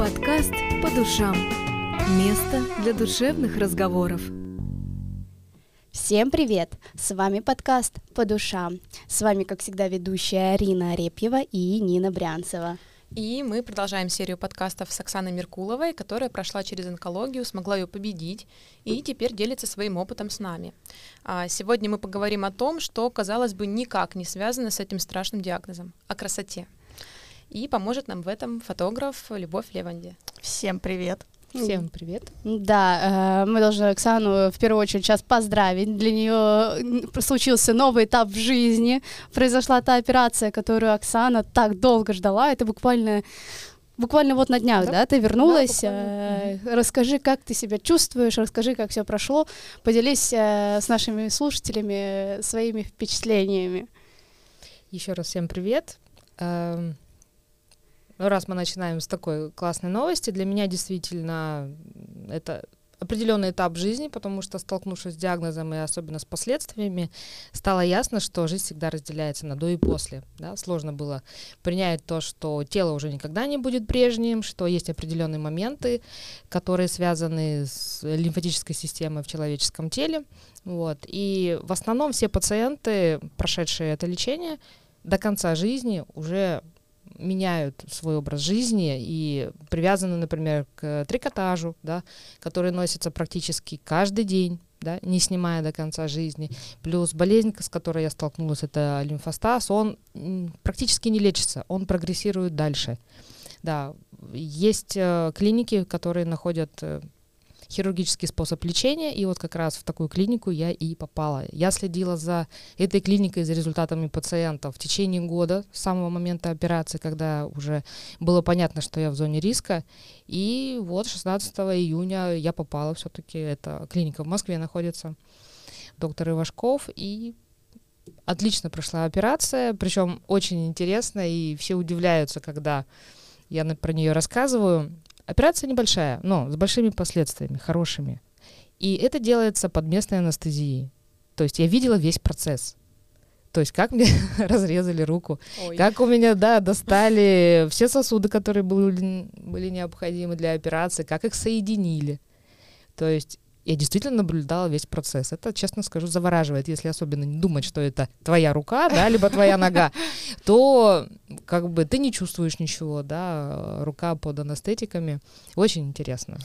Подкаст «По душам». Место для душевных разговоров. Всем привет! С вами подкаст «По душам». С вами, как всегда, ведущая Арина Арепьева и Нина Брянцева. И мы продолжаем серию подкастов с Оксаной Меркуловой, которая прошла через онкологию, смогла ее победить и теперь делится своим опытом с нами. А сегодня мы поговорим о том, что, казалось бы, никак не связано с этим страшным диагнозом, о красоте. И поможет нам в этом фотограф Любовь Леванди. Всем привет! Всем привет. Да, э, мы должны Оксану в первую очередь сейчас поздравить. Для нее случился новый этап в жизни. Произошла та операция, которую Оксана так долго ждала. Это буквально буквально вот на днях, да, да ты вернулась. Да, э, расскажи, как ты себя чувствуешь, расскажи, как все прошло. Поделись э, с нашими слушателями своими впечатлениями. Еще раз всем привет. Ну, раз мы начинаем с такой классной новости, для меня действительно это определенный этап жизни, потому что, столкнувшись с диагнозом и особенно с последствиями, стало ясно, что жизнь всегда разделяется на до и после. Да? Сложно было принять то, что тело уже никогда не будет прежним, что есть определенные моменты, которые связаны с лимфатической системой в человеческом теле. Вот. И в основном все пациенты, прошедшие это лечение, до конца жизни уже меняют свой образ жизни и привязаны, например, к трикотажу, да, который носится практически каждый день, да, не снимая до конца жизни. Плюс болезнь, с которой я столкнулась, это лимфостаз, он практически не лечится, он прогрессирует дальше. Да, есть э, клиники, которые находят э, хирургический способ лечения, и вот как раз в такую клинику я и попала. Я следила за этой клиникой, за результатами пациентов в течение года, с самого момента операции, когда уже было понятно, что я в зоне риска, и вот 16 июня я попала все-таки, это клиника в Москве находится, доктор Ивашков, и отлично прошла операция, причем очень интересно, и все удивляются, когда я про нее рассказываю. Операция небольшая, но с большими последствиями, хорошими. И это делается под местной анестезией. То есть я видела весь процесс. То есть как мне разрезали руку, Ой. как у меня, да, достали все сосуды, которые были, были необходимы для операции, как их соединили. То есть я действительно наблюдала весь процесс. Это, честно скажу, завораживает, если особенно не думать, что это твоя рука, да, либо твоя нога, то как бы ты не чувствуешь ничего, да, рука под анестетиками. Очень интересно.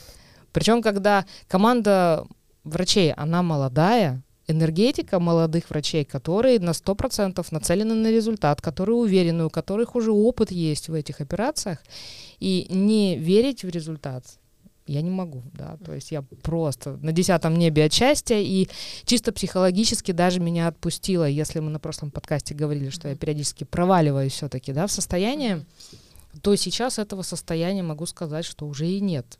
Причем, когда команда врачей, она молодая, энергетика молодых врачей, которые на 100% нацелены на результат, которые уверены, у которых уже опыт есть в этих операциях, и не верить в результат, я не могу, да, то есть я просто на десятом небе от счастья, и чисто психологически даже меня отпустило, если мы на прошлом подкасте говорили, что я периодически проваливаюсь все-таки, да, в состояние, то сейчас этого состояния могу сказать, что уже и нет.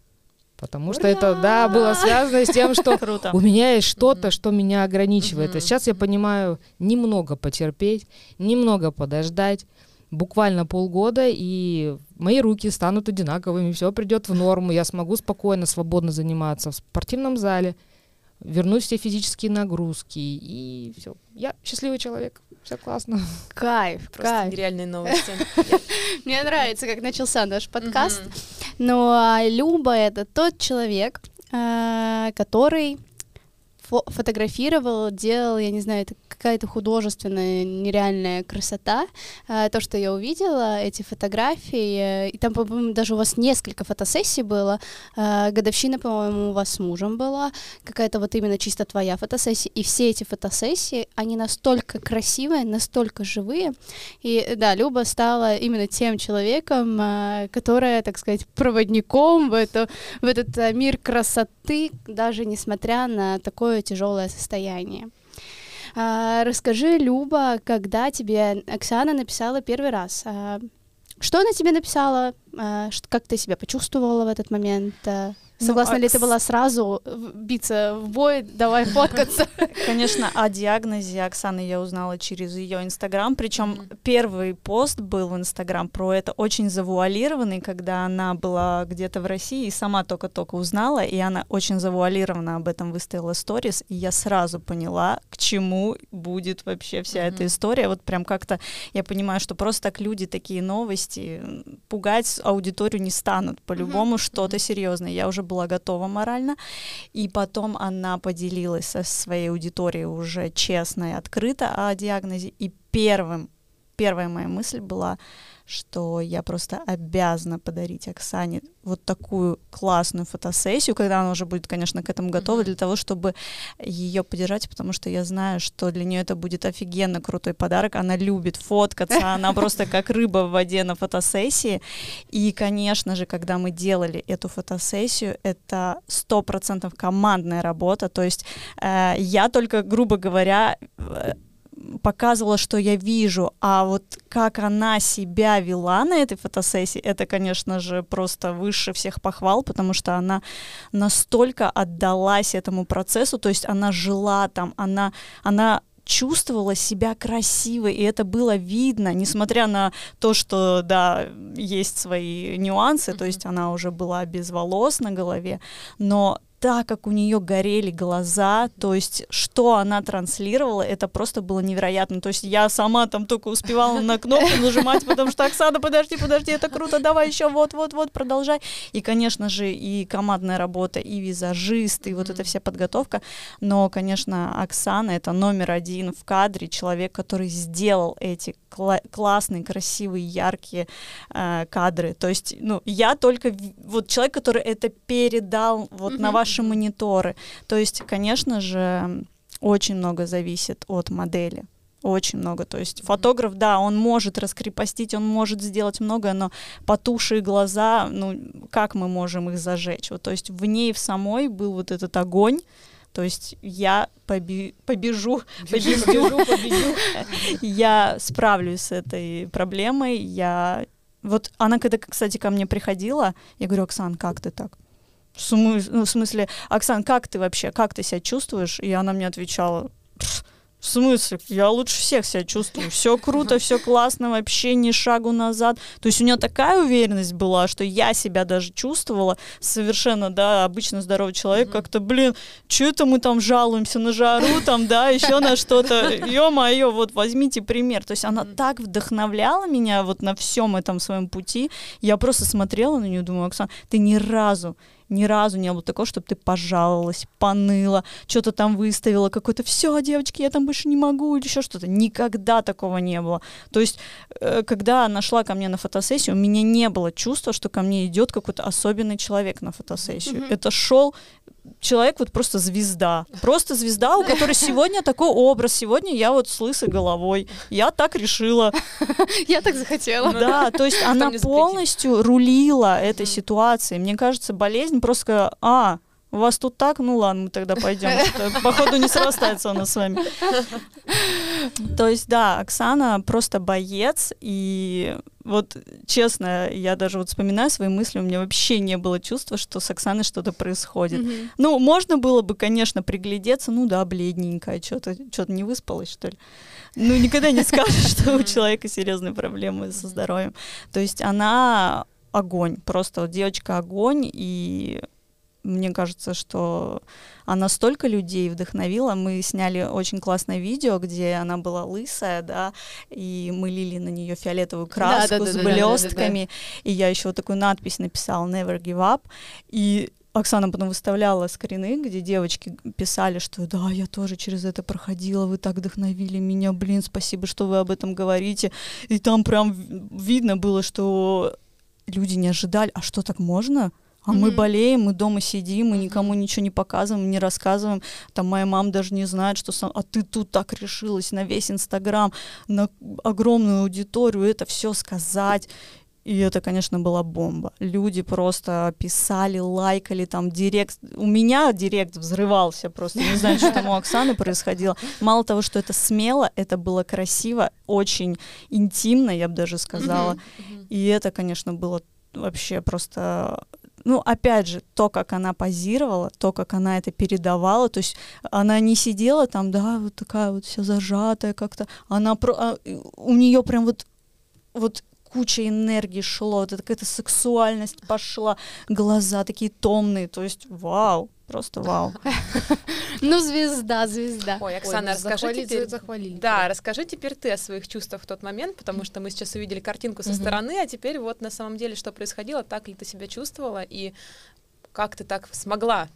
Потому Ура! что это, да, было связано с тем, что у меня есть что-то, что меня ограничивает. И сейчас я понимаю немного потерпеть, немного подождать, буквально полгода, и мои руки станут одинаковыми, все придет в норму, я смогу спокойно, свободно заниматься в спортивном зале, вернуть все физические нагрузки, и все. Я счастливый человек. Все классно. Кайф, Просто кайф. нереальные новости. Мне нравится, как начался наш подкаст. Но Люба — это тот человек, а, который фотографировал, делал, я не знаю, это какая-то художественная нереальная красота. А, то, что я увидела, эти фотографии, э, и там, по-моему, даже у вас несколько фотосессий было. А, годовщина, по-моему, у вас с мужем была, какая-то вот именно чисто твоя фотосессия. И все эти фотосессии, они настолько красивые, настолько живые. И да, Люба стала именно тем человеком, а, которая, так сказать, проводником в, это, в этот мир красоты, даже несмотря на такое тяжелое состояние. А, расскажи, Люба, когда тебе Оксана написала первый раз? А, что она тебе написала? А, как ты себя почувствовала в этот момент? А, Согласна ну, ли ты была сразу биться в бой, давай фоткаться? Конечно, о диагнозе Оксаны я узнала через ее Инстаграм, причем mm-hmm. первый пост был в Инстаграм про это очень завуалированный, когда она была где-то в России и сама только-только узнала, и она очень завуалированно об этом выставила сторис, и я сразу поняла, к чему будет вообще вся mm-hmm. эта история. Вот прям как-то я понимаю, что просто так люди такие новости пугать аудиторию не станут, по-любому что-то серьезное. Я уже была готова морально. И потом она поделилась со своей аудиторией уже честно и открыто о диагнозе. И первым, первая моя мысль была, что я просто обязана подарить Оксане вот такую классную фотосессию, когда она уже будет, конечно, к этому готова, для того, чтобы ее поддержать, потому что я знаю, что для нее это будет офигенно крутой подарок. Она любит фоткаться, она просто как рыба в воде на фотосессии. И, конечно же, когда мы делали эту фотосессию, это сто процентов командная работа. То есть э, я только, грубо говоря, э, показывала, что я вижу, а вот как она себя вела на этой фотосессии, это, конечно же, просто выше всех похвал, потому что она настолько отдалась этому процессу, то есть она жила там, она, она чувствовала себя красивой, и это было видно, несмотря на то, что, да, есть свои нюансы, mm-hmm. то есть она уже была без волос на голове, но так, как у нее горели глаза, то есть что она транслировала, это просто было невероятно. То есть я сама там только успевала на кнопку нажимать, потому что Оксана, подожди, подожди, это круто, давай еще, вот, вот, вот, продолжай. И, конечно же, и командная работа, и визажист, и вот эта вся подготовка. Но, конечно, Оксана это номер один в кадре, человек, который сделал эти кла- классные, красивые, яркие э, кадры. То есть, ну, я только вот человек, который это передал вот mm-hmm. на ваш наши мониторы. То есть, конечно же, очень много зависит от модели. Очень много. То есть фотограф, да, он может раскрепостить, он может сделать многое, но потушие глаза, ну, как мы можем их зажечь? Вот, то есть в ней в самой был вот этот огонь, то есть я поби побежу, побежу, побежу, побежу. я справлюсь с этой проблемой. Я вот она когда, кстати, ко мне приходила, я говорю, Оксан, как ты так? В, смысле, ну, в смысле, Оксан, как ты вообще, как ты себя чувствуешь? И она мне отвечала, в смысле? Я лучше всех себя чувствую. Все круто, все классно, вообще ни шагу назад. То есть у нее такая уверенность была, что я себя даже чувствовала совершенно, да, обычно здоровый человек, как-то, блин, что это мы там жалуемся на жару, там, да, еще на что-то. Ё-моё, вот возьмите пример. То есть она так вдохновляла меня вот на всем этом своем пути. Я просто смотрела на нее, думаю, Оксана, ты ни разу ни разу не было такого, чтобы ты пожаловалась, поныла, что-то там выставила, какое-то все, девочки, я там больше не могу, или еще что-то. Никогда такого не было. То есть, э, когда она шла ко мне на фотосессию, у меня не было чувства, что ко мне идет какой-то особенный человек на фотосессию. Mm-hmm. Это шел человек вот просто звезда. Просто звезда, у которой сегодня такой образ. Сегодня я вот с лысой головой. Я так решила. Я так захотела. Да, то есть она полностью рулила этой ситуацией. Мне кажется, болезнь просто, а, у вас тут так? Ну ладно, мы тогда пойдем. Походу не срастается она с вами. То есть, да, Оксана просто боец, и вот честно, я даже вот вспоминаю свои мысли, у меня вообще не было чувства, что с Оксаной что-то происходит. Mm-hmm. Ну, можно было бы, конечно, приглядеться, ну да, бледненькая, что-то что не выспалась, что ли. Ну, никогда не скажешь, что у человека серьезные проблемы со здоровьем. То есть она огонь, просто вот девочка огонь, и мне кажется, что она столько людей вдохновила. Мы сняли очень классное видео, где она была лысая, да, и мы лили на нее фиолетовую краску да, да, да, с блестками. Да, да, да. И я еще вот такую надпись написала Never Give Up. И Оксана потом выставляла скрины, где девочки писали, что да, я тоже через это проходила, вы так вдохновили меня, блин, спасибо, что вы об этом говорите. И там прям видно было, что люди не ожидали, а что так можно? А mm-hmm. мы болеем, мы дома сидим, мы никому ничего не показываем, не рассказываем. Там моя мама даже не знает, что сам... А ты тут так решилась на весь Инстаграм, на огромную аудиторию это все сказать. И это, конечно, была бомба. Люди просто писали, лайкали, там директ. У меня директ взрывался просто. Не знаю, что там у Оксаны происходило. Мало того, что это смело, это было красиво, очень интимно, я бы даже сказала. И это, конечно, было вообще просто ну, опять же, то, как она позировала, то, как она это передавала, то есть она не сидела там, да, вот такая вот вся зажатая как-то, она про, а, у нее прям вот вот куча энергии шло, это какая-то сексуальность пошла, глаза такие томные, то есть вау, Просто вау. Ну, звезда, звезда. Ой, Оксана, Ой, расскажи теперь... захвалили. Да, расскажи теперь ты о своих чувствах в тот момент, потому что мы сейчас увидели картинку со стороны, а теперь вот на самом деле что происходило, так ли ты себя чувствовала и как ты так смогла?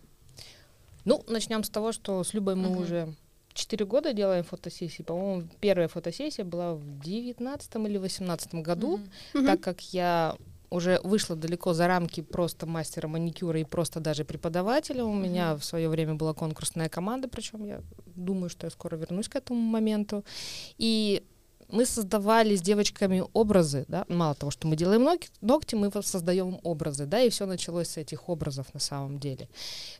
Ну, начнем с того, что с Любой мы уже 4 года делаем фотосессии. По-моему, первая фотосессия была в 19 или 18 году, так как я уже вышла далеко за рамки просто мастера маникюра и просто даже преподавателя. У меня в свое время была конкурсная команда, причем я думаю, что я скоро вернусь к этому моменту. И мы создавали с девочками образы, да, мало того, что мы делаем ногти, ногти мы создаем образы, да, и все началось с этих образов на самом деле.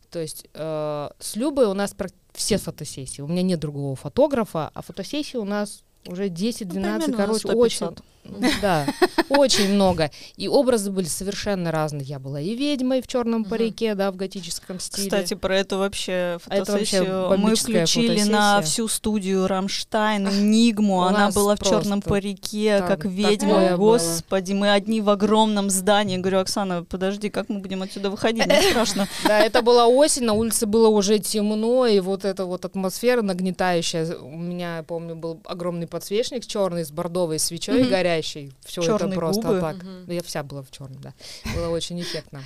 То есть э, с Любой у нас все фотосессии, у меня нет другого фотографа, а фотосессии у нас уже 10-12, примерно на короче, 100-500. очень, да, очень много. И образы были совершенно разные. Я была и ведьмой в черном парике, да, в готическом стиле. Кстати, про эту вообще это вообще фотосессию мы включили на всю студию Рамштайн, Нигму. Она была в черном парике, как ведьма. Господи, мы одни в огромном здании. Говорю, Оксана, подожди, как мы будем отсюда выходить? Мне страшно. Да, это была осень, на улице было уже темно, и вот эта вот атмосфера нагнетающая. У меня, помню, был огромный подсвечник черный с бордовой свечой Мгм. Горящей. Все это Чёрные просто губы. так. Мгм. Ну, я вся была в черном, да. Было очень эффектно.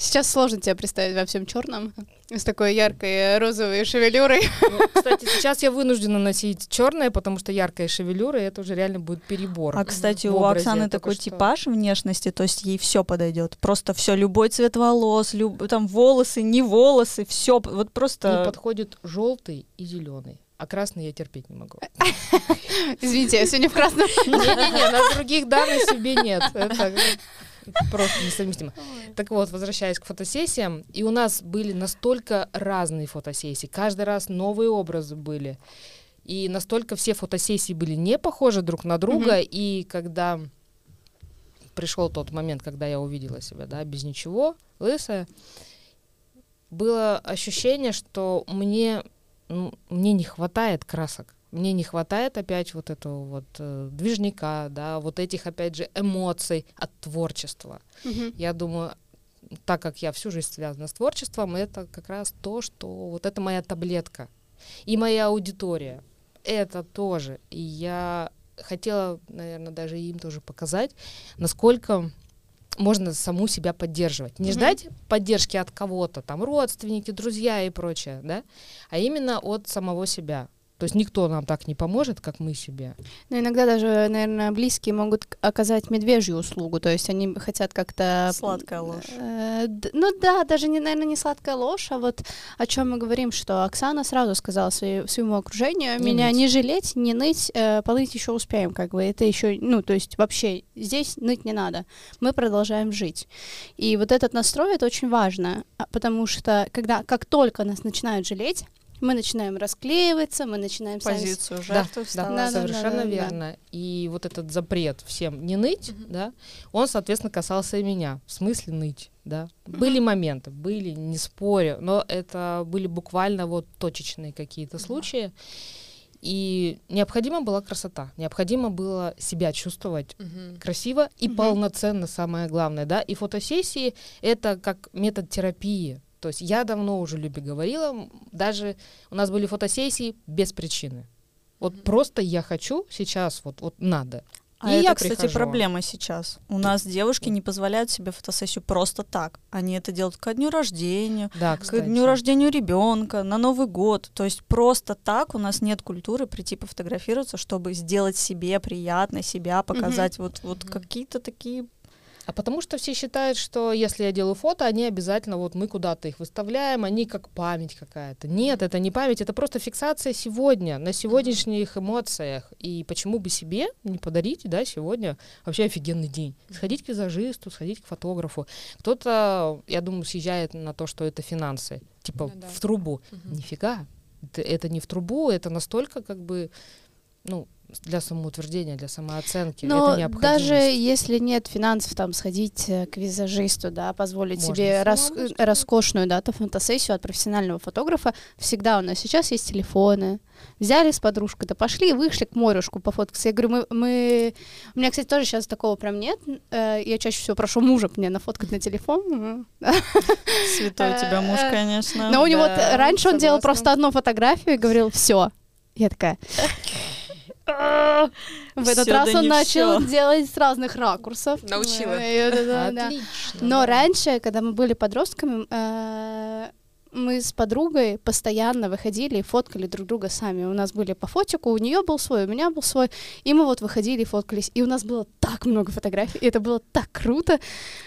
Сейчас сложно тебя представить во всем черном, с такой яркой розовой шевелюрой. Ну, кстати, сейчас я вынуждена носить черное, потому что яркая шевелюра, и это уже реально будет перебор. А, кстати, у образе, Оксаны только такой что. типаж внешности, то есть ей все подойдет. Просто все, любой цвет волос, люб- там волосы, не волосы, все, вот просто... подходит желтый и зеленый. А красный я терпеть не могу. Извините, я сегодня в красном. Не-не-не, на других да, на себе нет. Это просто несовместимо. Так вот, возвращаясь к фотосессиям, и у нас были настолько разные фотосессии, каждый раз новые образы были, и настолько все фотосессии были не похожи друг на друга, и когда пришел тот момент, когда я увидела себя, да, без ничего, лысая, было ощущение, что мне, ну, мне не хватает красок. Мне не хватает опять вот этого вот э, движника, да, вот этих опять же эмоций от творчества. Мгм. Я думаю, так как я всю жизнь связана с творчеством, это как раз то, что вот это моя таблетка. И моя аудитория. Это тоже. И я хотела, наверное, даже им тоже показать, насколько можно саму себя поддерживать. Не Мгм. ждать поддержки от кого-то, там родственники, друзья и прочее, да, а именно от самого себя. То есть никто нам так не поможет, как мы себе. Но иногда даже, наверное, близкие могут оказать медвежью услугу, то есть они хотят как-то... Сладкая ложь. Э, ну да, даже, не, наверное, не сладкая ложь, а вот о чем мы говорим, что Оксана сразу сказала своей- своему окружению, Не меня ныть. не жалеть, не ныть, э, полыть еще успеем, как бы это еще, ну, то есть вообще здесь ныть не надо, мы продолжаем жить. И вот этот настрой, это очень важно, а, потому что когда, как только нас начинают жалеть, мы начинаем расклеиваться, мы начинаем сами Позицию Да, жертвы да. Да, да, совершенно да, да. верно. И вот этот запрет всем не ныть, Мгм. да, он, соответственно, касался и меня. В смысле ныть, да. Были моменты, были, не спорю, но это были буквально вот точечные какие-то случаи. И необходима была красота, необходимо было себя чувствовать Мгм. красиво и Мгм. полноценно, самое главное, да. И фотосессии — это как метод терапии. То есть я давно уже Любе говорила, даже у нас были фотосессии без причины. Вот Мгм. просто я хочу сейчас, вот, вот надо. А И это, я кстати, прихожу. проблема сейчас. У нас девушки не позволяют себе фотосессию просто так. Они это делают ко дню рождения, Да, к дню рождения ребенка, на Новый год. То есть просто так у нас нет культуры прийти пофотографироваться, чтобы сделать себе приятно, себя показать. Вот, вот Мгм. какие-то такие... А потому что все считают, что если я делаю фото, они обязательно, вот мы куда-то их выставляем, они как память какая-то. Нет, это не память, это просто фиксация сегодня, на сегодняшних эмоциях. И почему бы себе не подарить, да, сегодня вообще офигенный день. Сходить к визажисту, сходить к фотографу. Кто-то, я думаю, съезжает на то, что это финансы, типа Ну да. в трубу. Мгм. Нифига, это, это не в трубу, это настолько как бы, ну, для самоутверждения, для самооценки. Но это даже если нет финансов, там, сходить э, к визажисту, да, позволить Можно себе рас- э, роскошную, да, то фотосессию от профессионального фотографа, всегда у нас сейчас есть телефоны. Взяли с подружкой, да пошли, вышли к морюшку пофоткаться. Я говорю, мы, мы... У меня, кстати, тоже сейчас такого прям нет. Э, Я чаще всего прошу мужа мне нафоткать на телефон. Святой у тебя муж, конечно. Но у него раньше он делал просто одну фотографию и говорил, все. Я такая... В этот раз он начал делать с разных ракурсов. Научила. Отлично. Но раньше, когда мы были подростками, э, мы с подругой постоянно выходили и фоткали друг друга сами. У нас были по фотику, у нее был свой, у меня был свой, и мы вот выходили и фоткались. И у нас было так много фотографий, и это было так круто,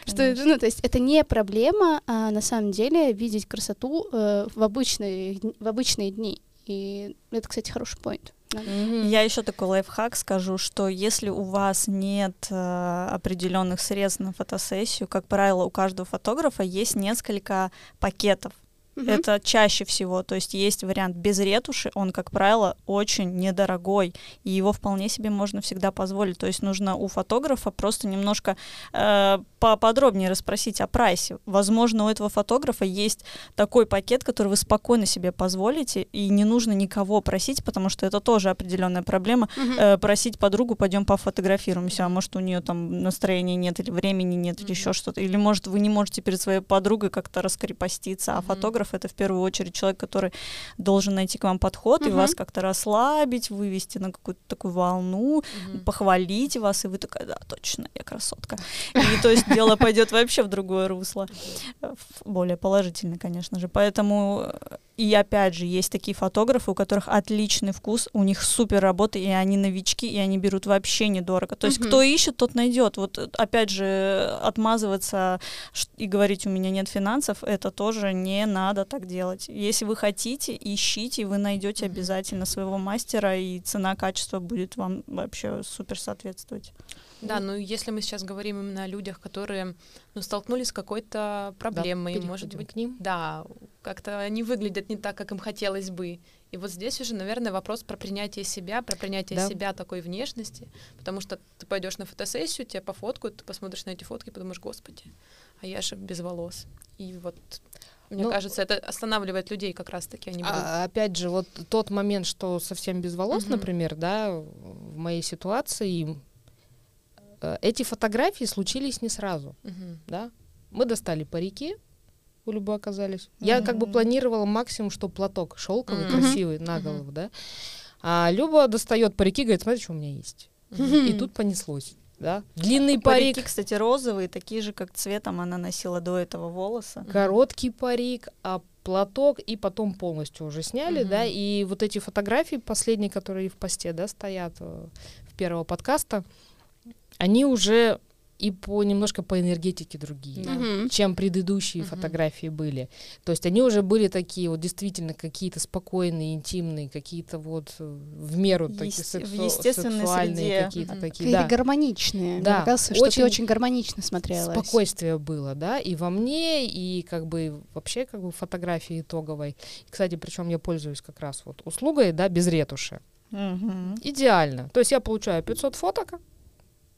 что, это, ну, то есть это не проблема, а на самом деле видеть красоту э, в, обычные, дни- в обычные дни. И это, кстати, хороший поинт. Я еще такой лайфхак скажу, что если у вас нет э, определенных средств на фотосессию, как правило, у каждого фотографа есть несколько пакетов. Мгм. Это чаще всего, то есть есть вариант без ретуши, он, как правило, очень недорогой, и его вполне себе можно всегда позволить. То есть нужно у фотографа просто немножко э, поподробнее расспросить о прайсе. Возможно, у этого фотографа есть такой пакет, который вы спокойно себе позволите, и не нужно никого просить, потому что это тоже определенная проблема. Мгм. Э, просить подругу, пойдем пофотографируемся, а может у нее там настроения нет или времени нет или Мгм. еще что-то, или может вы не можете перед своей подругой как-то раскрепоститься, а Мгм. фотограф это в первую очередь человек, который должен найти к вам подход и Мгм. вас как-то расслабить, вывести на какую-то такую волну, Мгм. похвалить вас, и вы такая, да, точно, я красотка. И то есть дело пойдет вообще в другое русло, Э, более положительно, конечно же. Поэтому э, и опять же есть такие фотографы, у которых отличный вкус, у них супер работа, и они новички, и они берут вообще недорого. То есть Мгм. кто ищет, тот найдет. Вот э, опять же отмазываться и говорить у меня нет финансов, это тоже не надо так делать. Если вы хотите, ищите, вы найдете обязательно своего мастера, и цена-качество будет вам вообще супер соответствовать. Да, ну если мы сейчас говорим именно о людях, которые ну, столкнулись с какой-то проблемой, Да, может быть, к ним. да, как-то они выглядят не так, как им хотелось бы. И вот здесь уже, наверное, вопрос про принятие себя, про принятие Да. себя такой внешности, потому что ты пойдешь на фотосессию, тебя пофоткают, ты посмотришь на эти фотки и подумаешь, господи, а я же без волос. И вот мне Ну, кажется, это останавливает людей как раз-таки. Они будут- А, опять же, вот тот момент, что совсем без волос, Мгм. например, да, в моей ситуации, эти фотографии случились не сразу, Мгм. да. Мы достали парики, у Любы оказались. Я как бы планировала максимум, что платок шелковый, Мгм. красивый, на голову, да. А Люба достает парики, говорит, смотри, что у меня есть. И тут понеслось, да. Длинный парик, Парики, кстати, розовые, такие же, как цветом она носила до этого волоса. короткий парик, а платок, и потом полностью уже сняли, Мгм. да, и вот эти фотографии последние, которые в посте, да, стоят э, в первого подкаста, они уже и по немножко по энергетике другие, Да. Чем предыдущие Мгм. фотографии были. То есть они уже были такие вот действительно какие-то спокойные, интимные, какие-то вот э, в меру такие Есте- в сексу- естественной сексуальные среде. какие-то Мгм. такие, да. Гармоничные. Мне Да, кажется, что очень ты очень гармонично смотрелась. спокойствие было, да, и во мне, и как бы вообще как бы фотографии итоговой. И, кстати, причем я пользуюсь как раз вот услугой, да, без ретуши. Мгм. Идеально. То есть я получаю 500 фоток,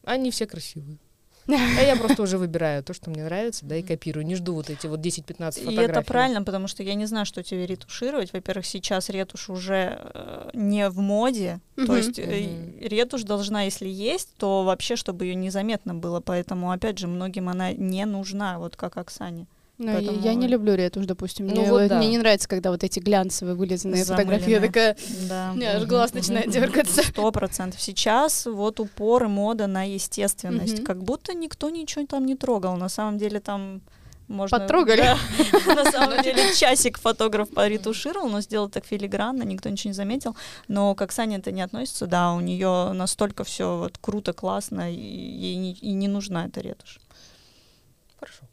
они все красивые. А я просто уже выбираю то, что мне нравится, да, и копирую. Не жду вот эти вот 10-15 И фотографий. это правильно, потому что я не знаю, что тебе ретушировать. Во-первых, сейчас ретушь уже э, не в моде. То Мгм. есть э, ретушь должна, если есть, то вообще, чтобы ее незаметно было. Поэтому, опять же, многим она не нужна, вот как Оксане. Ну, я- Поэтому- Я не люблю ретушь, допустим. Ну мне, вот да. мне не нравится, когда вот эти глянцевые вылизанные фотографии. Я такая, Да. у меня аж глаз начинает дергаться. Сто процентов. Сейчас вот упор и мода на естественность. Мгм. Как будто никто ничего там не трогал. На самом деле там можно... Потрогали. Да. На самом деле часик фотограф поретушировал, но сделал так филигранно, никто ничего не заметил. Но к Оксане это не относится, да, у нее настолько все вот круто, классно, и ей не, и не нужна эта ретушь. Хорошо.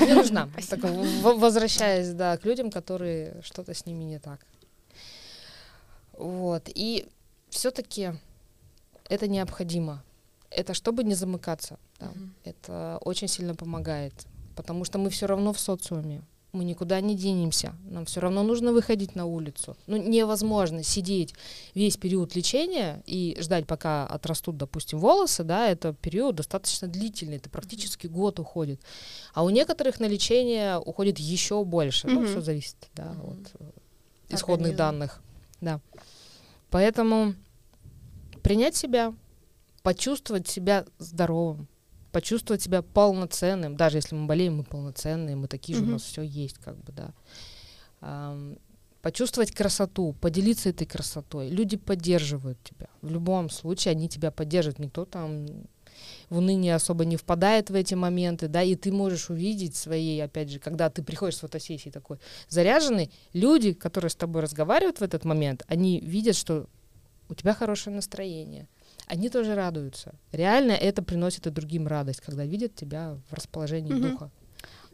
Не нужна. Так, возвращаясь, да, к людям, которые что-то с ними не так. Вот. И все-таки это необходимо. Это чтобы не замыкаться. да. Мгм. Это очень сильно помогает. Потому что мы все равно в социуме. Мы никуда не денемся. Нам все равно нужно выходить на улицу. Ну, невозможно сидеть весь период лечения и ждать, пока отрастут, допустим, волосы, да, это период достаточно длительный, это практически год уходит. А у некоторых на лечение уходит еще больше. Mm-hmm. Ну, все зависит, да, mm-hmm. от э, исходных Организм. данных. Да. Поэтому принять себя, почувствовать себя здоровым, почувствовать себя полноценным, даже если мы болеем, мы полноценные, мы такие же, mm-hmm. у нас все есть, как бы, да. Почувствовать красоту, поделиться этой красотой. Люди поддерживают тебя. В любом случае они тебя поддерживают. Никто там в уныние особо не впадает в эти моменты, да, и ты можешь увидеть своей, опять же, когда ты приходишь с фотосессии такой заряженный, люди, которые с тобой разговаривают в этот момент, они видят, что у тебя хорошее настроение, они тоже радуются. Реально это приносит и другим радость, когда видят тебя в расположении mm-hmm. духа.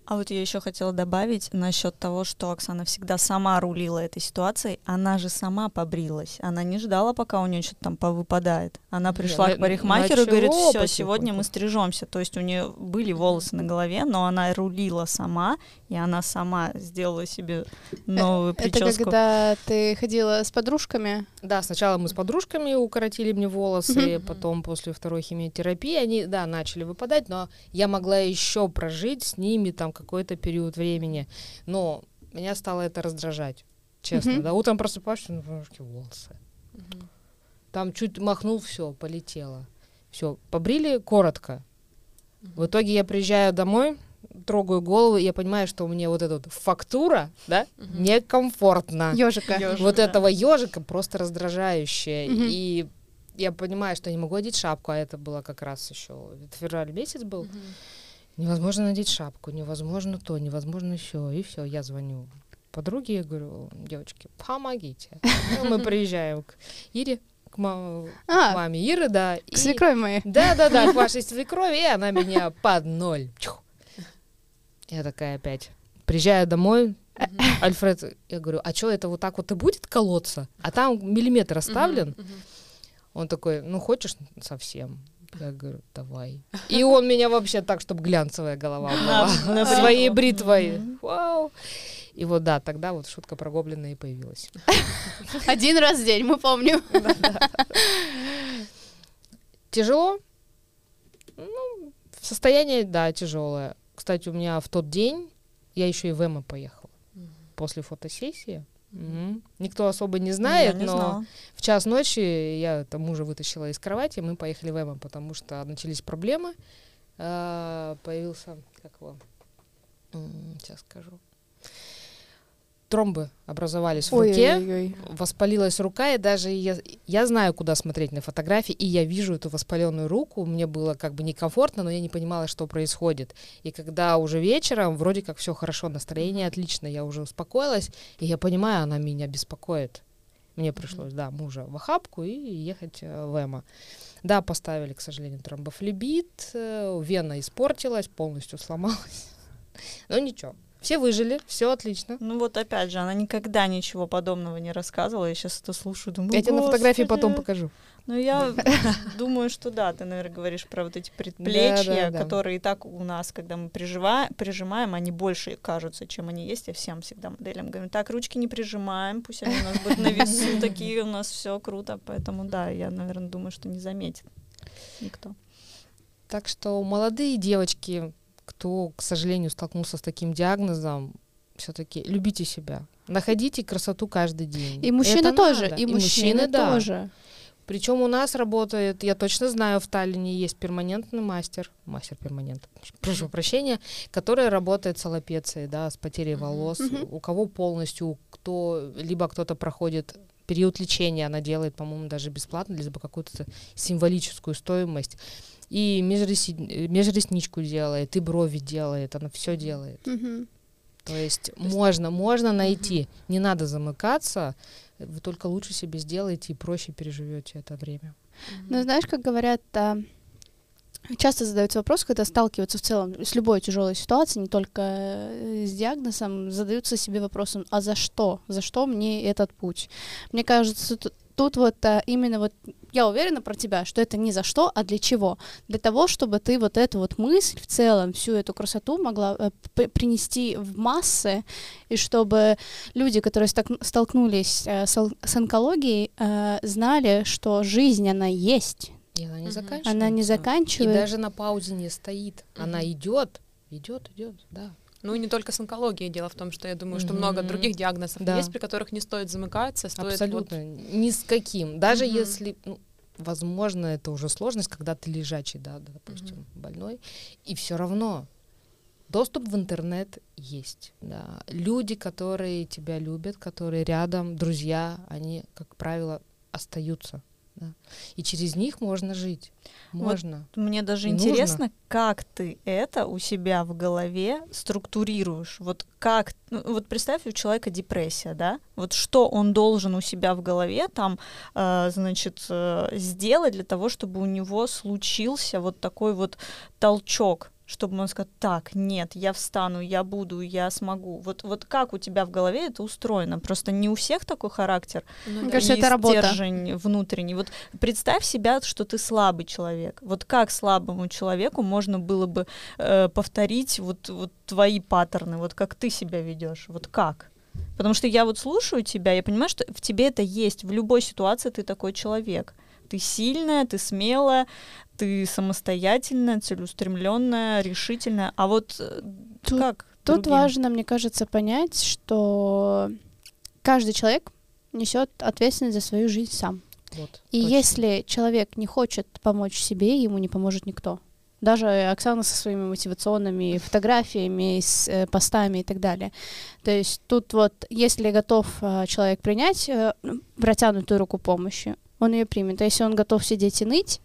А вот я еще хотела добавить насчет того, что Оксана всегда сама рулила этой ситуацией. Она же сама побрилась. Она не ждала, пока у нее что-то там повыпадает. Она пришла я, к парикмахеру и говорит, все, сегодня мы стрижемся. То есть у нее были волосы на голове, но она рулила сама, и она сама сделала себе новую это прическу. Это когда ты ходила с подружками? Да, сначала мы с подружками укоротили мне волосы, потом после второй химиотерапии они, да, начали выпадать, но я могла еще прожить с ними там какой-то период времени. Но меня стало это раздражать, честно. Mm-hmm. Да, утром просыпаешься, ну, волосы. Mm-hmm. Там чуть махнул, все, полетело. Все, побрили коротко. В итоге я приезжаю домой, трогаю голову, и я понимаю, что у меня вот эта вот фактура, да, mm-hmm. некомфортно. Ежика. Вот да. этого ежика просто раздражающая. Mm-hmm. И я понимаю, что я не могу одеть шапку, а это было как раз еще февраль месяц был. Mm-hmm. Невозможно надеть шапку, невозможно то, невозможно еще. И все, я звоню подруге, я говорю, девочки, помогите. Ну, мы приезжаем к Ире, к, мам, а, к маме Иры, да. К и... свекрови моей. Да-да-да, к вашей свекрови, и она меня под ноль. Чух. Я такая опять. Приезжаю домой, Альфред, я говорю, а что это вот так вот и будет колоться? А там миллиметр оставлен. Он такой, ну хочешь совсем? Я говорю, давай. И он меня вообще так, чтобы глянцевая голова была. Своей бритвой. Вау. И вот да, тогда вот шутка про гоблина и появилась. Один раз в день, мы помним. Тяжело? Ну, состояние, да, тяжелое. Кстати, у меня в тот день я еще и в Эмо поехала. После фотосессии. Угу. Никто особо не знает, не но знала. в час ночи я там мужа вытащила из кровати, мы поехали в Эмо, потому что начались проблемы. А, появился, как его, сейчас скажу, тромбы образовались в ой, руке, ой, ой. воспалилась рука, и даже я, я знаю, куда смотреть на фотографии, и я вижу эту воспаленную руку, мне было как бы некомфортно, но я не понимала, что происходит. И когда уже вечером, вроде как все хорошо, настроение отлично, я уже успокоилась, и я понимаю, она меня беспокоит. Мне пришлось, да, мужа в охапку и ехать э, в Эмо. Да, поставили, к сожалению, тромбофлебит, э, вена испортилась, полностью сломалась. Но ничего, все выжили, все отлично. Ну вот опять же, она никогда ничего подобного не рассказывала. Я сейчас это слушаю, думаю. Я тебе на фотографии потом покажу. Ну я думаю, что да, ты, наверное, говоришь про вот эти предплечья, которые и так у нас, когда мы прижимаем, они больше кажутся, чем они есть. Я всем всегда моделям говорю, так, ручки не прижимаем, пусть они у нас будут на весу такие, у нас все круто. Поэтому да, я, наверное, думаю, что не заметит никто. Так что молодые девочки, кто, к сожалению, столкнулся с таким диагнозом, все-таки любите себя. Находите красоту каждый день. И мужчины Это тоже. Надо. И, и мужчины, мужчины да. тоже. Причем у нас работает, я точно знаю, в Таллине есть перманентный мастер, мастер перманент, прошу прощения, который работает с аллопецией, да, с потерей волос. Mm-hmm. У кого полностью, кто, либо кто-то проходит период лечения, она делает, по-моему, даже бесплатно, либо какую-то символическую стоимость и межрес... межресничку делает, и брови делает, она все делает. Mm-hmm. То есть То можно, можно найти, mm-hmm. не надо замыкаться, вы только лучше себе сделаете и проще переживете это время. Ну, знаешь, как говорят, а, часто задаются вопрос, когда сталкиваются в целом с любой тяжелой ситуацией, не только э, с диагнозом, задаются себе вопросом, а за что? За что мне этот путь? Мне кажется, тут вот а, именно вот я уверена про тебя, что это не за что, а для чего? Для того, чтобы ты вот эту вот мысль в целом, всю эту красоту могла э, п- принести в массы, и чтобы люди, которые столкнулись э, с, с онкологией, э, знали, что жизнь, она есть, И она не заканчивается. она не И заканчивается. даже на паузе не стоит. Она идет, идет, идет, да. Ну и не только с онкологией. Дело в том, что я думаю, что много других диагнозов Да. есть, при которых не стоит замыкаться, стоит Абсолютно. Ни с каким. Даже Мгм. если, ну, возможно, это уже сложность, когда ты лежачий, да, допустим, больной, и все равно доступ в интернет есть, да. Люди, которые тебя любят, которые рядом, друзья, они, как правило, остаются, да. И через них можно жить, Вот можно. Мне даже И интересно, как ты это у себя в голове структурируешь. Вот как, ну, вот представь, у человека депрессия, да? Вот что он должен у себя в голове там, э, значит, э, сделать для того, чтобы у него случился вот такой вот толчок, чтобы он сказал, так, нет, я встану, я буду, я смогу. Вот, вот как у тебя в голове это устроено? Просто не у всех такой характер, Ну Мне да. кажется, и это работа. стержень внутренний. Вот представь себя, что ты слабый человек. Вот как слабому человеку можно было бы э, повторить вот, вот твои паттерны, вот как ты себя ведешь, вот как? Потому что я вот слушаю тебя, я понимаю, что в тебе это есть. В любой ситуации ты такой человек. Ты сильная, ты смелая, ты самостоятельная, целеустремленная, решительная. А вот э, Тут- как? Тут другим? важно, мне кажется, понять, что каждый человек несет ответственность за свою жизнь сам. Вот, И точно. если человек не хочет помочь себе, ему не поможет никто. Даже Оксана со своими мотивационными фотографиями, с э, постами и так далее. То есть тут вот, если готов э, человек принять э, протянутую руку помощи, он ее примет. А если он готов сидеть и ныть,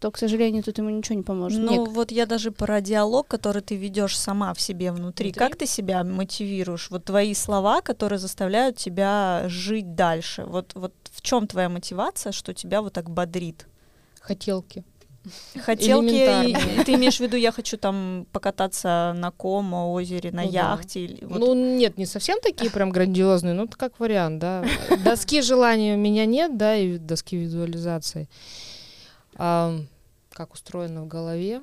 то, к сожалению, тут ему ничего не поможет. Ну, Ник, вот я даже про диалог, который ты ведешь сама в себе внутри. Внутри? Как ты себя мотивируешь? Вот твои слова, которые заставляют тебя жить дальше. Вот, вот в чем твоя мотивация, что тебя вот так бодрит? Хотелки. Хотелки, ты имеешь в виду, я хочу там покататься на Комо озере, на Ну да. яхте? или вот- Ну, нет, не совсем такие прям грандиозные, ну, это как вариант, да. Доски желания у меня нет, да, и доски визуализации. А, как устроено в голове?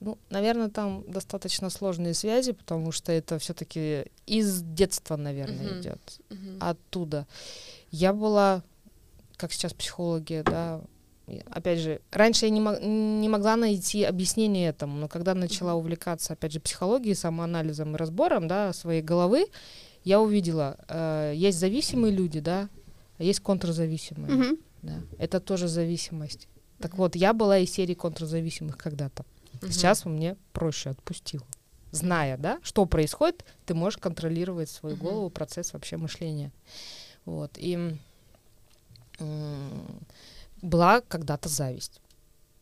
Ну, наверное, там достаточно сложные связи, потому что это все-таки из детства, наверное, Мгм. идет. Мгм. Оттуда. Я была, как сейчас психологи, да, опять же, раньше я не, мо- не могла найти объяснение этому, но когда начала увлекаться, опять же, психологией, самоанализом и разбором, да, своей головы, я увидела, э, есть зависимые люди, да, а есть контрзависимые, Мгм. да, это тоже зависимость. Так вот, я была из серии контрзависимых когда-то. Мгм. Сейчас мне проще отпустило. Зная, да, что происходит, ты можешь контролировать свою Мгм. голову, процесс вообще мышления. Вот. И была когда-то зависть.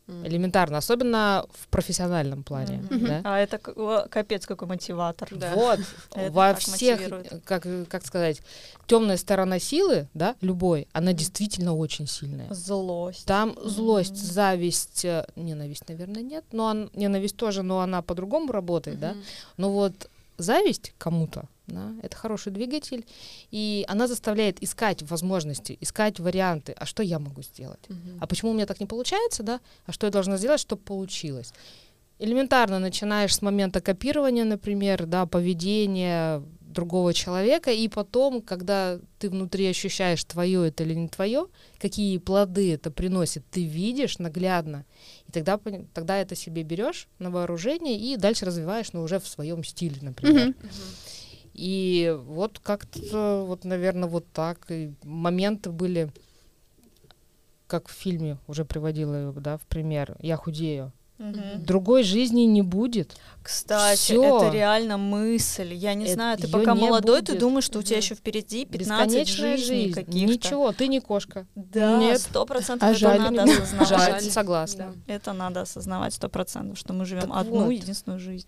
Элементарно, особенно в профессиональном плане. Мгм. да. А это о, капец какой мотиватор. Да. Вот, во всех, мотивирует. как, как сказать, темная сторона силы, да, любой, она действительно очень сильная. Злость. Там злость, Мгм. зависть, э, ненависть, наверное, нет, но он, ненависть тоже, но она по-другому работает, да. Но вот зависть кому-то, да, это хороший двигатель, и она заставляет искать возможности, искать варианты, а что я могу сделать? Мгм. А почему у меня так не получается, да? А что я должна сделать, чтобы получилось? Элементарно начинаешь с момента копирования, например, да, поведения другого человека, и потом, когда ты внутри ощущаешь, твое это или не твое, какие плоды это приносит, ты видишь наглядно, и тогда, тогда это себе берешь на вооружение и дальше развиваешь, но уже в своем стиле, например. Мгм. И вот как-то, вот, наверное, вот так. И моменты были, как в фильме уже приводила, да, в пример. Я худею. Мгм. Другой жизни не будет. Кстати, Всё. это реально мысль. Я не Это знаю, ты пока молодой, ты будет. думаешь, что у тебя еще впереди 15 Бесконечная жизней жизнь. каких-то. Ничего, ты не кошка. Да, Нет. сто процентов А это жаль. надо осознавать. Жаль, Жаль. согласна. Да. Это надо осознавать сто процентов, что мы живем Так одну вот. единственную жизнь.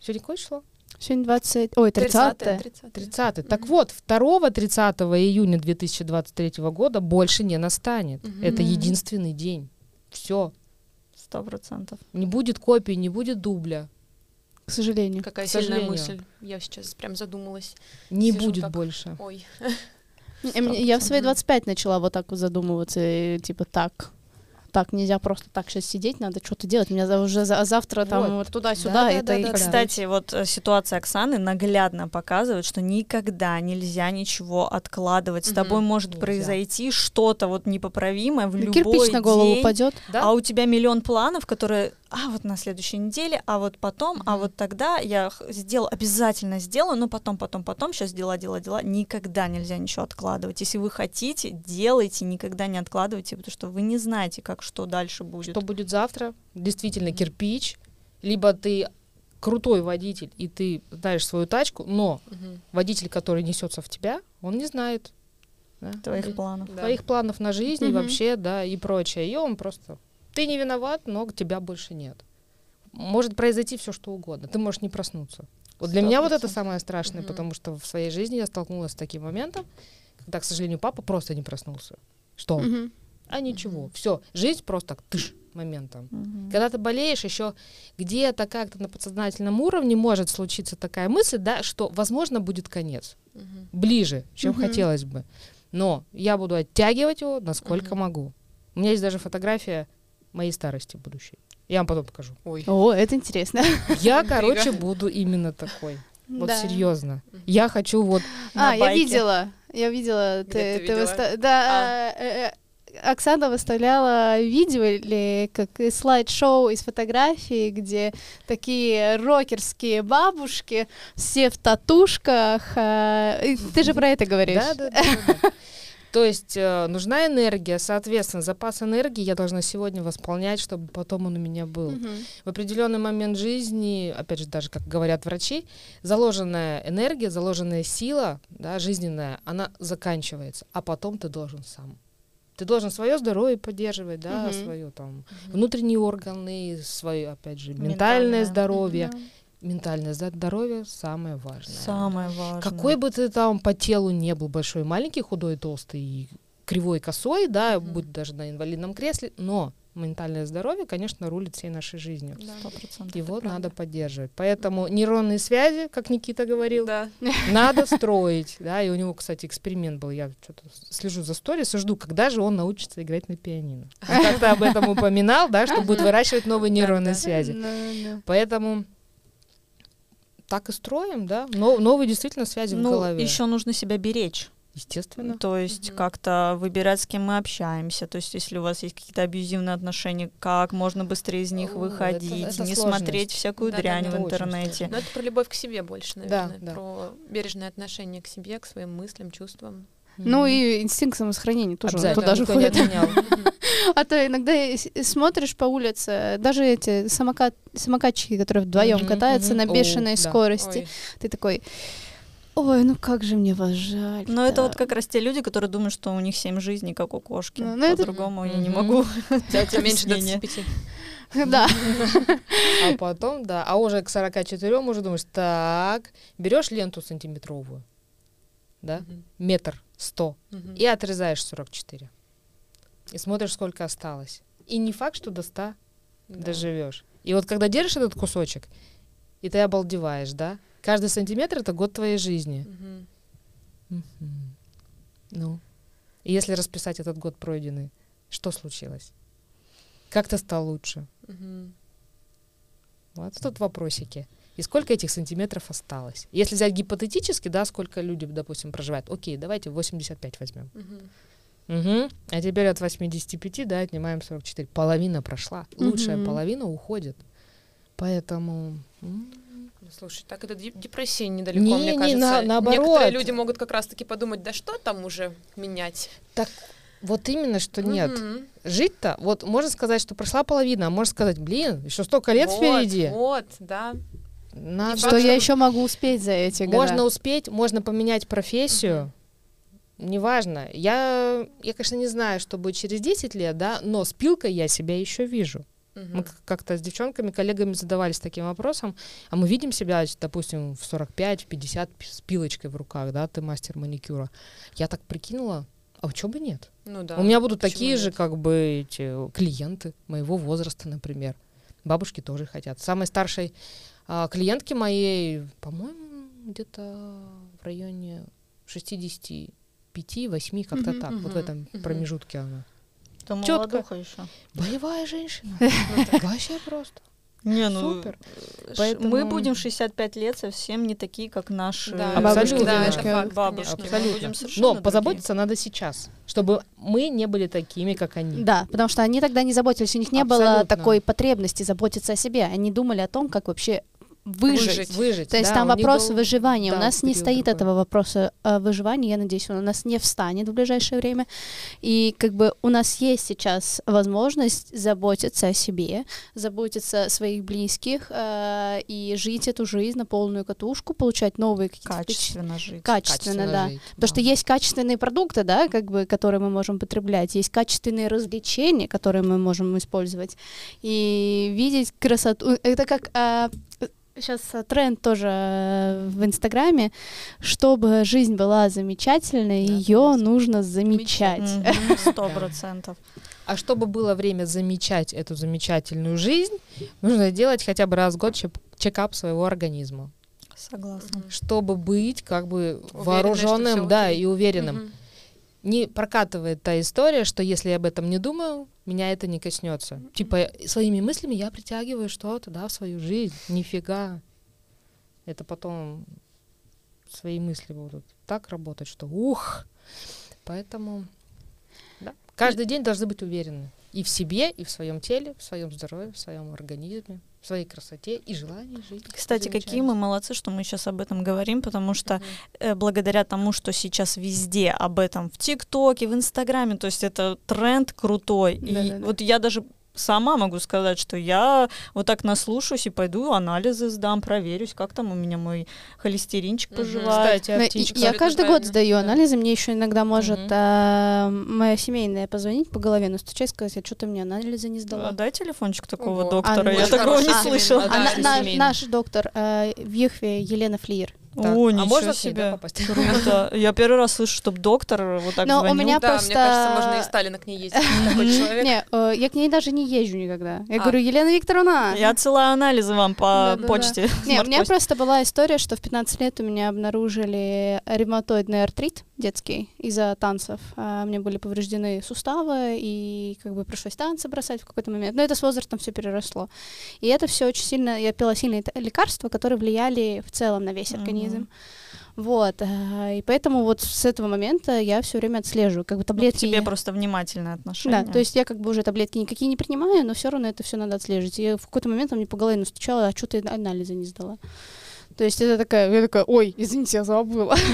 Сегодня какое число? Сегодня 20... Ой, 30 30. 30 Так Мгм. вот, 2-30 июня 2023 года больше не настанет. Мгм. Это единственный день. Все. Сто процентов. Не будет копии, не будет дубля. к сожалению. Какая К сильная сожалению. мысль. Я сейчас прям задумалась. Не Сижу будет так. больше. Ой. Я в свои 25 начала вот так вот задумываться, и, типа так. Так, нельзя просто так сейчас сидеть, надо что-то делать. Меня уже за- завтра там Вот. туда-сюда. Да, да, это да, и да, как- да. Кстати, вот э, ситуация Оксаны наглядно показывает, что никогда нельзя ничего откладывать. С тобой может Нельзя. произойти что-то вот непоправимое в Ну, любой Кирпич на голову день. упадет. Да? А у тебя миллион планов, которые, а вот на следующей неделе, а вот потом, а Мгм. вот тогда я сделаю, обязательно сделаю, но потом, потом, потом, сейчас дела, дела, дела. Никогда нельзя ничего откладывать. Если вы хотите, делайте, никогда не откладывайте, потому что вы не знаете, как что дальше будет. Что будет завтра? Действительно, кирпич. Либо ты крутой водитель, и ты знаешь свою тачку, но Мгм. водитель, который несется в тебя, он не знает да, Твоих и планов. Да. твоих планов на жизнь и Мгм. вообще, да, и прочее. И он просто... Ты не виноват, но тебя больше нет. Может произойти все, что угодно. Ты можешь не проснуться. Вот для меня вот это 100%. самое страшное, Мгм. потому что в своей жизни я столкнулась с таким моментом, когда, к сожалению, папа просто не проснулся. Что? Мгм. А ничего. Все, жизнь просто тыш, моментом. Мгм. Когда ты болеешь, еще где-то как-то на подсознательном уровне может случиться такая мысль, да, что, возможно, будет конец. Мгм. Ближе, чем Мгм. хотелось бы. Но я буду оттягивать его, насколько Мгм. могу. У меня есть даже фотография моей старости будущей. Я вам потом покажу. Ой. О, это интересно. Я, короче, буду именно такой. Вот Да. серьезно. Я хочу вот... А, я видела. Я видела. Ты Ты, видела? выста- Да, э, э, Оксана выставляла видео или как слайд-шоу из фотографий, где такие рокерские бабушки, все в татушках. э, и Ты же про это говоришь. Да, да, да, да, да. То есть э, нужна энергия, соответственно, запас энергии я должна сегодня восполнять, чтобы потом он у меня был. Мгм. В определенный момент жизни, опять же, даже как говорят врачи, заложенная энергия, заложенная сила, да, жизненная, она заканчивается, а потом ты должен сам. Ты должен свое здоровье поддерживать, да, Мгм. свое там внутренние органы, свое, опять же, ментальное, Ментальное. здоровье. Да. Ментальное здоровье самое важное. Самое важное. Какой бы ты там по телу не был большой, маленький, худой, толстый, и кривой, косой, да, Мгм. будь даже на инвалидном кресле, но ментальное здоровье, конечно, рулит всей нашей жизнью. Сто процентов. Его правда. надо поддерживать. Поэтому нейронные связи, как Никита говорил, Да. надо строить. Да, и у него, кстати, эксперимент был. Я что-то слежу за сторис и жду, когда же он научится играть на пианино. Он как-то об этом упоминал, да, что будет выращивать новые нейронные связи. Да, да. Поэтому так и строим, да. Но, новые действительно связи в Ну, голове. еще нужно себя беречь. Естественно. То есть Мгм. как-то выбирать, с кем мы общаемся. То есть если у вас есть какие-то абьюзивные отношения, как можно быстрее из них О, выходить, это- это не сложность. смотреть всякую Да-да-да. дрянь Это в интернете. Но это про любовь к себе больше, Да, наверное. да. Про бережное отношение к себе, к своим мыслям, чувствам. Ну и инстинкт самосохранения тоже туда же отменял. А то иногда смотришь по улице, даже эти самокат, самокатчики, которые вдвоем катаются на бешеной да. скорости, ты такой, ой, ну как же мне вас жаль. Но это вот как раз те люди, которые думают, что у них семь жизней, как у кошки. Ну, ну это- По-другому я не могу. Да, тебя меньше объяснение. 25. Да. А потом, да, а уже к 44 уже думаешь, так, берешь ленту сантиметровую, да, метр сто, Мгм. и отрезаешь 44. И смотришь, сколько осталось. И не факт, что до 100 Да. доживешь. И вот когда держишь этот кусочек, и ты обалдеваешь, да, каждый сантиметр это год твоей жизни. Мгм. Ну, и если расписать этот год пройденный, что случилось? Как ты стал лучше? Мгм. Вот тут вопросики. И сколько этих сантиметров осталось? Если взять гипотетически, да, сколько люди, допустим, проживают. Окей, давайте 85 возьмем. Мгм. Угу. А теперь от 85, да, отнимаем 44. Половина прошла. Лучшая Мгм. половина уходит. Поэтому... Ну, Слушай, так это деп- депрессия недалеко, Не, мне не, кажется. на- наоборот. Некоторые люди могут как раз-таки подумать, да что там уже менять? Вот именно, что нет. Мгм. Жить-то, вот можно сказать, что прошла половина, а можно сказать, блин, еще столько лет Вот, впереди. Вот, да. Надо Что я еще могу успеть за эти годы? Можно успеть, можно поменять профессию. Неважно. Я, я, конечно, не знаю, что будет через 10 лет, да, но с пилкой я себя еще вижу. Мгм. Мы как-то с девчонками, коллегами задавались таким вопросом, а мы видим себя, допустим, в 45, в 50 п- с пилочкой в руках, да, ты мастер маникюра. Я так прикинула, а чего бы нет? Ну да. У меня будут почему такие же, нет? как бы, эти клиенты моего возраста, например. Бабушки тоже хотят. Самой старшей а, клиентке моей, по-моему, где-то в районе 60 5-8, как-то так. Вот в этом промежутке она. Молодуха еще. Боевая женщина. Вообще просто. Не, ну, Супер. ш- Поэтому- мы будем в 65 лет совсем не такие, как наши Да, А бабушки, абсолютно, да, это бабушки. Абсолютно. Но другие. позаботиться надо сейчас, чтобы мы не были такими, как они. Да, потому что они тогда не заботились, у них не было Абсолютно. такой потребности заботиться о себе. Они думали о том, как вообще выжить. Выжить. Выжить. То есть да, там у вопрос был- выживания. у да, нас не стоит такой. этого вопроса э, выживания. Я надеюсь, он у нас не встанет в ближайшее время. И как бы у нас есть сейчас возможность заботиться о себе, заботиться о своих близких э, и жить эту жизнь на полную катушку, получать новые какие-то впечат- Качественно жить. Качественно, да. жить, Потому что есть качественные продукты, да, как бы, которые мы можем потреблять, есть качественные развлечения, которые мы можем использовать. И видеть красоту. Это как сейчас тренд тоже э, в Инстаграме, чтобы жизнь была замечательной, Да, ее согласна. нужно замечать. Сто процентов. А чтобы было время замечать эту замечательную жизнь, нужно делать хотя бы раз в год чекап своего организма. Согласна. Чтобы быть как бы вооруженным, да, окей. и уверенным. Мгм. Не прокатывает та история, что если я об этом не думаю, меня это не коснется. Типа своими мыслями я притягиваю что-то, да, в свою жизнь. Нифига. Это потом свои мысли будут так работать, что ух. Поэтому да. каждый день должны быть уверены и в себе, и в своем теле, в своем здоровье, в своем организме, в своей красоте и желании жить. Кстати, какие мы молодцы, что мы сейчас об этом говорим, потому что Мгм. э, благодаря тому, что сейчас везде об этом в ТикТоке, в Инстаграме, то есть это тренд крутой. И Да-да-да. вот я даже сама могу сказать, что я вот так наслушаюсь и пойду анализы сдам, проверюсь, как там у меня мой холестеринчик поживает. Кстати, Ну, птичках. я каждый год сдаю да. анализы, мне еще иногда может а, моя семейная позвонить по голове, настучать, сказать, а что ты мне анализы не сдала? А Дай телефончик такого Ого. доктора, А, я такого не слышала. А наш доктор э, в Юхве Елена Флиер. Так, О, а ничего можно да, себе. попасть? Круто. Я первый раз слышу, чтобы доктор вот так Но у звонил. меня Да, просто... мне кажется, можно и Сталина к ней ездить, такой человек. Не, э, я к ней даже не езжу никогда. Я А. говорю, Елена Викторовна. Я отсылаю анализы вам по почте. Не, у меня просто была история, что в 15 лет у меня обнаружили ревматоидный артрит детский из-за танцев. А, меня были повреждены суставы, и как бы пришлось танцы бросать в какой-то момент. Но это с возрастом все переросло. И это все очень сильно... Я пила сильные лекарства, которые влияли в целом на весь организм. Вот, а, и поэтому вот с этого момента я все время отслеживаю, как бы Ну, к таблетки. тебе просто внимательное отношение. Да, то есть я как бы уже таблетки никакие не принимаю, но все равно это все надо отслеживать. И в какой-то момент он мне по голове настучала, а что ты анализы не сдала? То есть это такая, я такая, ой, извините, я забыла.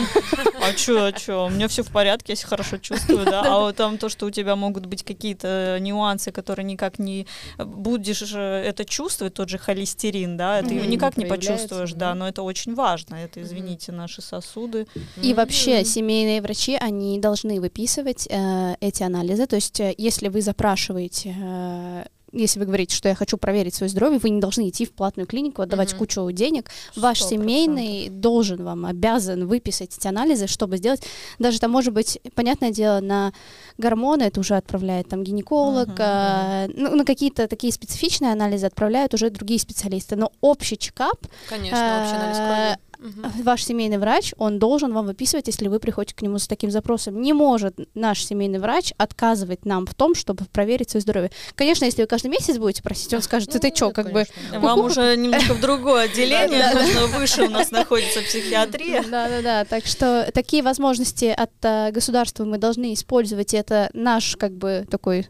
А чё, а чё? У меня все в порядке, я себя хорошо чувствую, да. А вот там то, что у тебя могут быть какие-то нюансы, которые никак не будешь же это чувствовать, тот же холестерин, да, ты его никак не почувствуешь, да. но это очень важно. Это, извините, наши сосуды. И вообще семейные врачи, они должны выписывать э, эти анализы. То есть э, если вы запрашиваете, э, если вы говорите, что я хочу проверить свое здоровье, вы не должны идти в платную клинику, отдавать Мгм. кучу денег. Ваш Сто семейный должен вам, обязан выписать эти анализы, чтобы сделать. Даже там может быть, понятное дело, на гормоны это уже отправляет там гинеколог, Мгм, э, ну, на какие-то такие специфичные анализы отправляют уже другие специалисты. Но общий чекап Конечно, общий анализ крови. Мгм. ваш семейный врач, он должен вам выписывать, если вы приходите к нему с таким запросом. Не может наш семейный врач отказывать нам в том, чтобы проверить свое здоровье. Конечно, если вы каждый месяц будете просить, он скажет, Ну, ты нет, как бы... конечно. Вам уже немножко в другое отделение, нужно выше у нас находится психиатрия. Да-да-да, так что такие возможности от э, государства мы должны использовать, это наш, как бы, такой,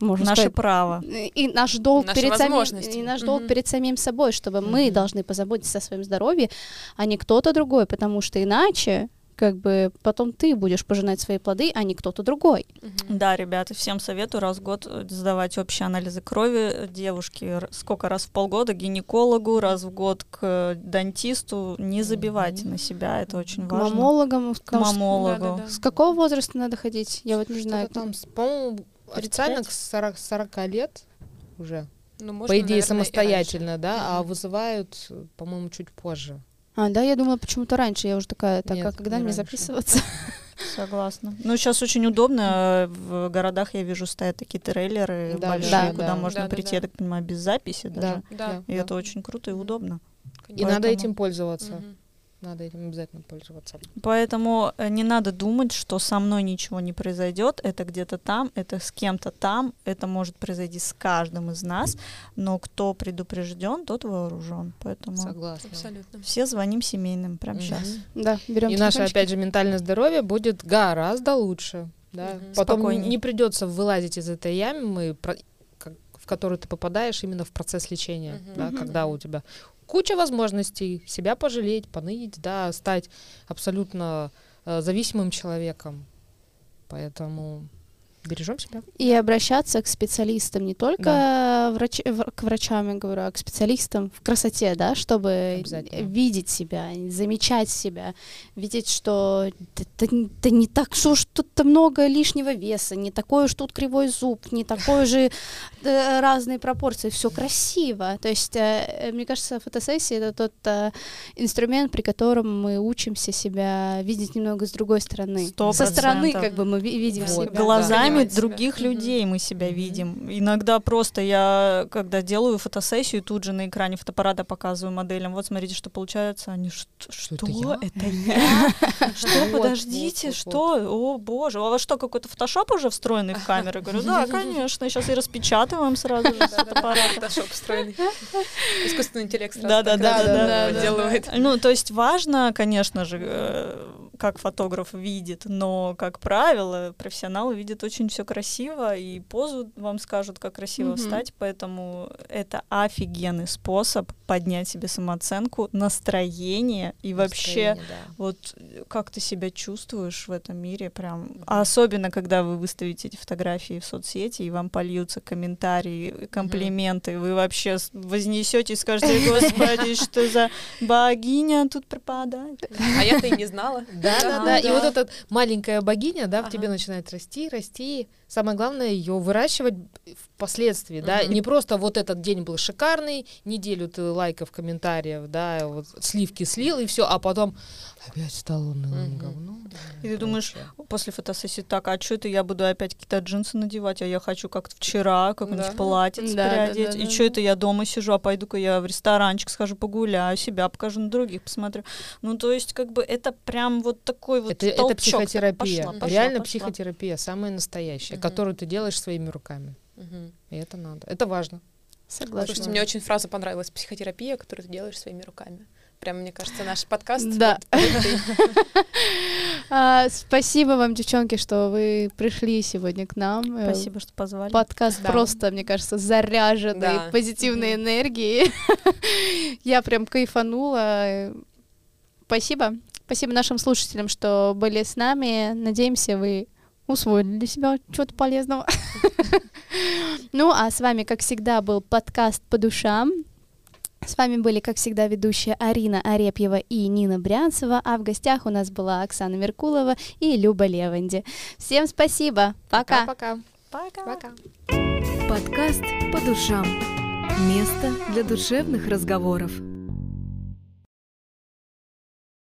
можно Наше сказать, право. и наш долг Наши перед самим и наш долг Мгм. перед самим собой, чтобы мы Мгм. должны позаботиться о своем здоровье, а не кто-то другой, потому что иначе как бы потом ты будешь пожинать свои плоды, а не кто-то другой. Мгм. Да, ребята, всем советую раз в год э, сдавать общие анализы крови. Девушки, р- сколько раз в полгода к гинекологу, раз в год к э, дантисту. Не забивайте Мгм. на себя, это очень К важно. мамологам. К мамологу. Да-да-да. С какого возраста надо ходить? Я вот не знаю. Что-то там, с- по-моему, официально к 40, 40 лет уже. Ну, можно, По идее, наверное, самостоятельно, да, а Мгм. вызывают, по-моему, чуть позже. А, да, я думала почему-то раньше. Я уже такая, так, Нет, а когда не мне раньше. записываться? Согласна. Ну, сейчас очень удобно. В городах я вижу стоят такие трейлеры Да, большие, да, куда да. можно Да-да-да. прийти, я так понимаю, без записи даже. Да. И это очень круто и удобно. И надо Поэтому- этим пользоваться. Мгм. Надо этим обязательно пользоваться. Поэтому э, не надо думать, что со мной ничего не произойдет, это где-то там, это с кем-то там, это может произойти с каждым из нас, но кто предупрежден, тот вооружен. Поэтому Согласна. Абсолютно. все звоним семейным прямо сейчас. Да, берем И наше, опять же, ментальное здоровье будет гораздо лучше. Да? Мгм. Потом не, Спокойней. не придется вылазить из этой ямы, как- в которую ты попадаешь именно в процесс лечения, Мгм. да, Мгм. когда у тебя куча возможностей себя пожалеть, поныть, да, стать абсолютно э, зависимым человеком. Поэтому бережем себя. И обращаться к специалистам, не только врач- в- к врачам, я говорю, а к специалистам в красоте, да, чтобы видеть себя, замечать себя, видеть, что да, да н- да не так, что уж тут много лишнего веса, не такой уж тут кривой зуб, не такой же э, разные пропорции, все красиво. То есть, э, э, мне кажется, фотосессия это тот инструмент, при котором мы учимся себя видеть немного с другой стороны. Сто Со стороны, как бы мы ви- видим Вот. себя. глазами Себя. других Мгм. людей мы себя видим. Иногда просто я, когда делаю фотосессию, тут же на экране фотоаппарата показываю моделям. Вот смотрите, что получается. Они что? Что? это я?» Это я? Что? Подождите, что? О, боже. А у вас что, какой-то фотошоп уже встроенный в камеру? Говорю, да, конечно. Сейчас и распечатываем сразу же с фотоаппарата. Фотошоп встроенный. Искусственный интеллект сразу Да, да, да, да, подделывает. Ну, то есть важно, конечно же, э, как фотограф видит, но, как правило, профессионалы видят очень все красиво, и позу вам скажут, как красиво Мгм. встать, поэтому это офигенный способ поднять себе самооценку, настроение и вообще Настроение, да. вот э, как ты себя чувствуешь в этом мире, прям. А особенно, когда вы выставите эти фотографии в соцсети, и вам польются комментарии, комплименты, вы вообще вознесете и скажете, господи, что за богиня тут пропадает. А я-то и не знала. Да, да, Ага, да. И вот эта маленькая богиня, да, в тебе начинает расти, расти. Самое главное ее выращивать впоследствии, да. Не просто вот этот день был шикарный, неделю ты лайков, комментариев, да, вот сливки слил и все, а потом опять стало унылым Мгм. говном. И ты думаешь. После фотосессии так, а что это я буду опять какие-то джинсы надевать, а я хочу как-то вчера какое-нибудь Да. платье Да, да, переодеть. да, и да, что это я дома сижу, а пойду-ка я в ресторанчик схожу погуляю, себя покажу на других, посмотрю. Ну, то есть, как бы это прям вот такой вот это, это толчок. психотерапия. Пошла, пошла, Реально пошла. психотерапия, самая настоящая, которую ты делаешь своими руками. Мгм. И это надо. Это важно. Согласна. Слушайте, мне очень фраза понравилась. Психотерапия, которую ты делаешь своими руками. Прям, мне кажется, наш подкаст... Да. А, спасибо вам, девчонки, что вы пришли сегодня к нам. Э, Спасибо, что позвали. Подкаст просто, мне кажется, заряженный позитивной энергией. Я прям кайфанула. Спасибо. Спасибо нашим слушателям, что были с нами. Надеемся, вы усвоили для себя что-то полезного. Ну, а с вами, как всегда, был подкаст «По душам». С вами были, как всегда, ведущие Арина Арепьева и Нина Брянцева, а в гостях у нас была Оксана Меркулова и Люба Леванди. Всем спасибо. Пока. Пока. Пока. Пока. Подкаст «По душам». Место для душевных разговоров.